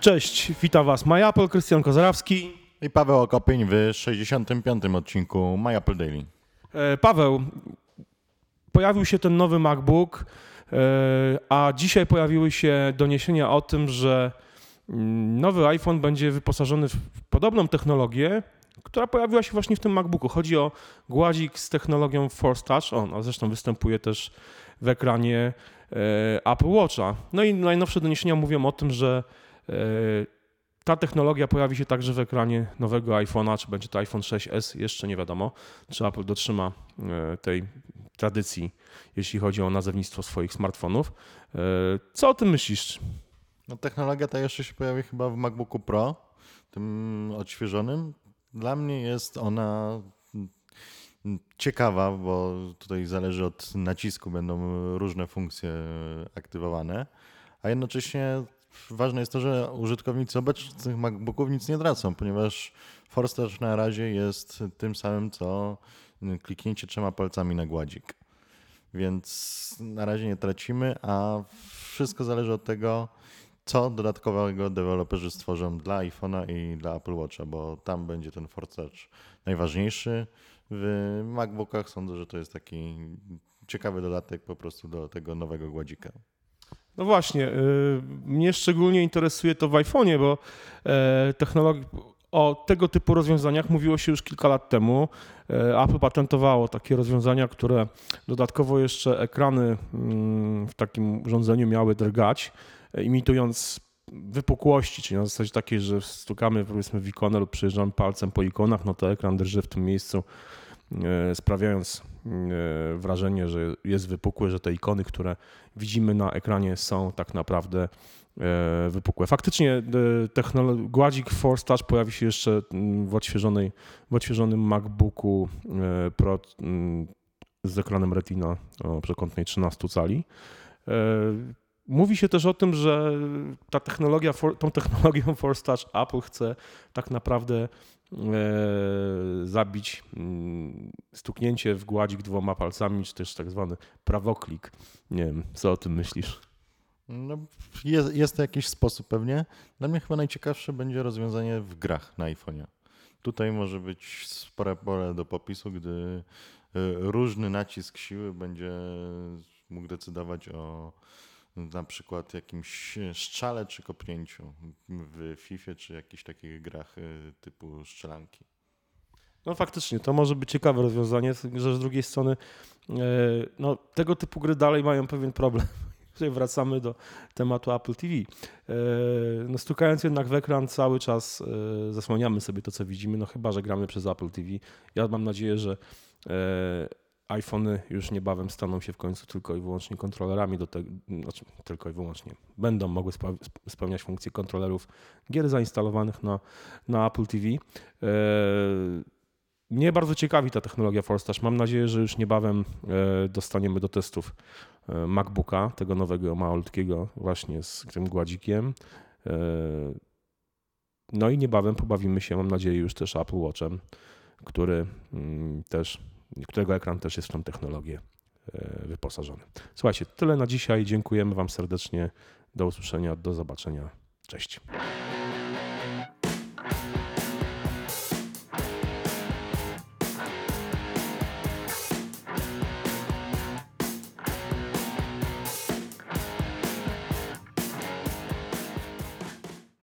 Cześć, witam Was MyApple, Krystian Kozarawski. I Paweł Okopień w 65. odcinku My Apple Daily. E, Paweł, pojawił się ten nowy MacBook, e, a dzisiaj pojawiły się doniesienia o tym, że mm, nowy iPhone będzie wyposażony w podobną technologię, która pojawiła się właśnie w tym MacBooku. Chodzi o gładzik z technologią Force Touch. On, a zresztą występuje też w ekranie e, Apple Watcha. No i najnowsze doniesienia mówią o tym, że ta technologia pojawi się także w ekranie nowego iPhone'a, czy będzie to iPhone 6s, jeszcze nie wiadomo, czy Apple dotrzyma e, tej tradycji, jeśli chodzi o nazewnictwo swoich smartfonów. E, Co o tym myślisz? No, technologia ta jeszcze się pojawi chyba w MacBooku Pro, tym odświeżonym. Dla mnie jest ona ciekawa, bo tutaj zależy od nacisku, będą różne funkcje aktywowane, a jednocześnie ważne jest to, że użytkownicy obecnych MacBooków nic nie tracą, ponieważ Touch na razie jest tym samym, co kliknięcie trzema palcami na gładzik. Więc na razie nie tracimy, a wszystko zależy od tego, co dodatkowego deweloperzy stworzą dla iPhone'a i dla Apple Watcha, bo tam będzie ten Touch najważniejszy. W MacBookach sądzę, że to jest taki ciekawy dodatek po prostu do tego nowego gładzika. No właśnie, y, mnie szczególnie interesuje to w iPhone'ie, bo e, o tego typu rozwiązaniach mówiło się już kilka lat temu. E, Apple patentowało takie rozwiązania, które dodatkowo jeszcze ekrany mm, w takim urządzeniu miały drgać, e, imitując wypukłości, czyli na zasadzie takiej, że stukamy powiedzmy w ikonę lub przejeżdżamy palcem po ikonach, no to ekran drży w tym miejscu, sprawiając e, wrażenie, że jest wypukły, że te ikony, które widzimy na ekranie są tak naprawdę e, wypukłe. Faktycznie e, gładzik Force Touch pojawi się jeszcze w, odświeżonej, w odświeżonym MacBooku e, Pro z ekranem Retina o przekątnej 13 cali. E, Mówi się też o tym, że ta technologia, tą technologią Force Touch Apple chce tak naprawdę e, zabić mm, stuknięcie w gładzik dwoma palcami, czy też tak zwany prawoklik. Nie wiem, co o tym myślisz? No, jest, jest to jakiś sposób pewnie. Dla mnie chyba najciekawsze będzie rozwiązanie w grach na iPhone'ie. Tutaj może być spore pole do popisu, gdy y, różny nacisk siły będzie mógł decydować o na przykład jakimś strzale czy kopnięciu w FIFA czy jakichś takich grach y, typu strzelanki. No faktycznie, to może być ciekawe rozwiązanie, że z drugiej strony e, no, tego typu gry dalej mają pewien problem. Tutaj wracamy do tematu Apple TV. E, No, stukając jednak w ekran cały czas e, zasłaniamy sobie to, co widzimy, no chyba, że gramy przez Apple TV. Ja mam nadzieję, że e, iPhony już niebawem staną się w końcu tylko i wyłącznie kontrolerami do tego, znaczy tylko i wyłącznie będą mogły spełniać funkcje kontrolerów gier zainstalowanych na, na Apple TV. E, mnie bardzo ciekawi ta technologia Force Touch. Mam nadzieję, że już niebawem e, dostaniemy do testów e, MacBooka, tego nowego malutkiego, właśnie z tym gładzikiem. E, No i niebawem pobawimy się, mam nadzieję, już też Apple Watchem, który mm, też, którego ekran też jest w tą technologię e, wyposażony. Słuchajcie, tyle na dzisiaj. Dziękujemy Wam serdecznie. Do usłyszenia, do zobaczenia. Cześć.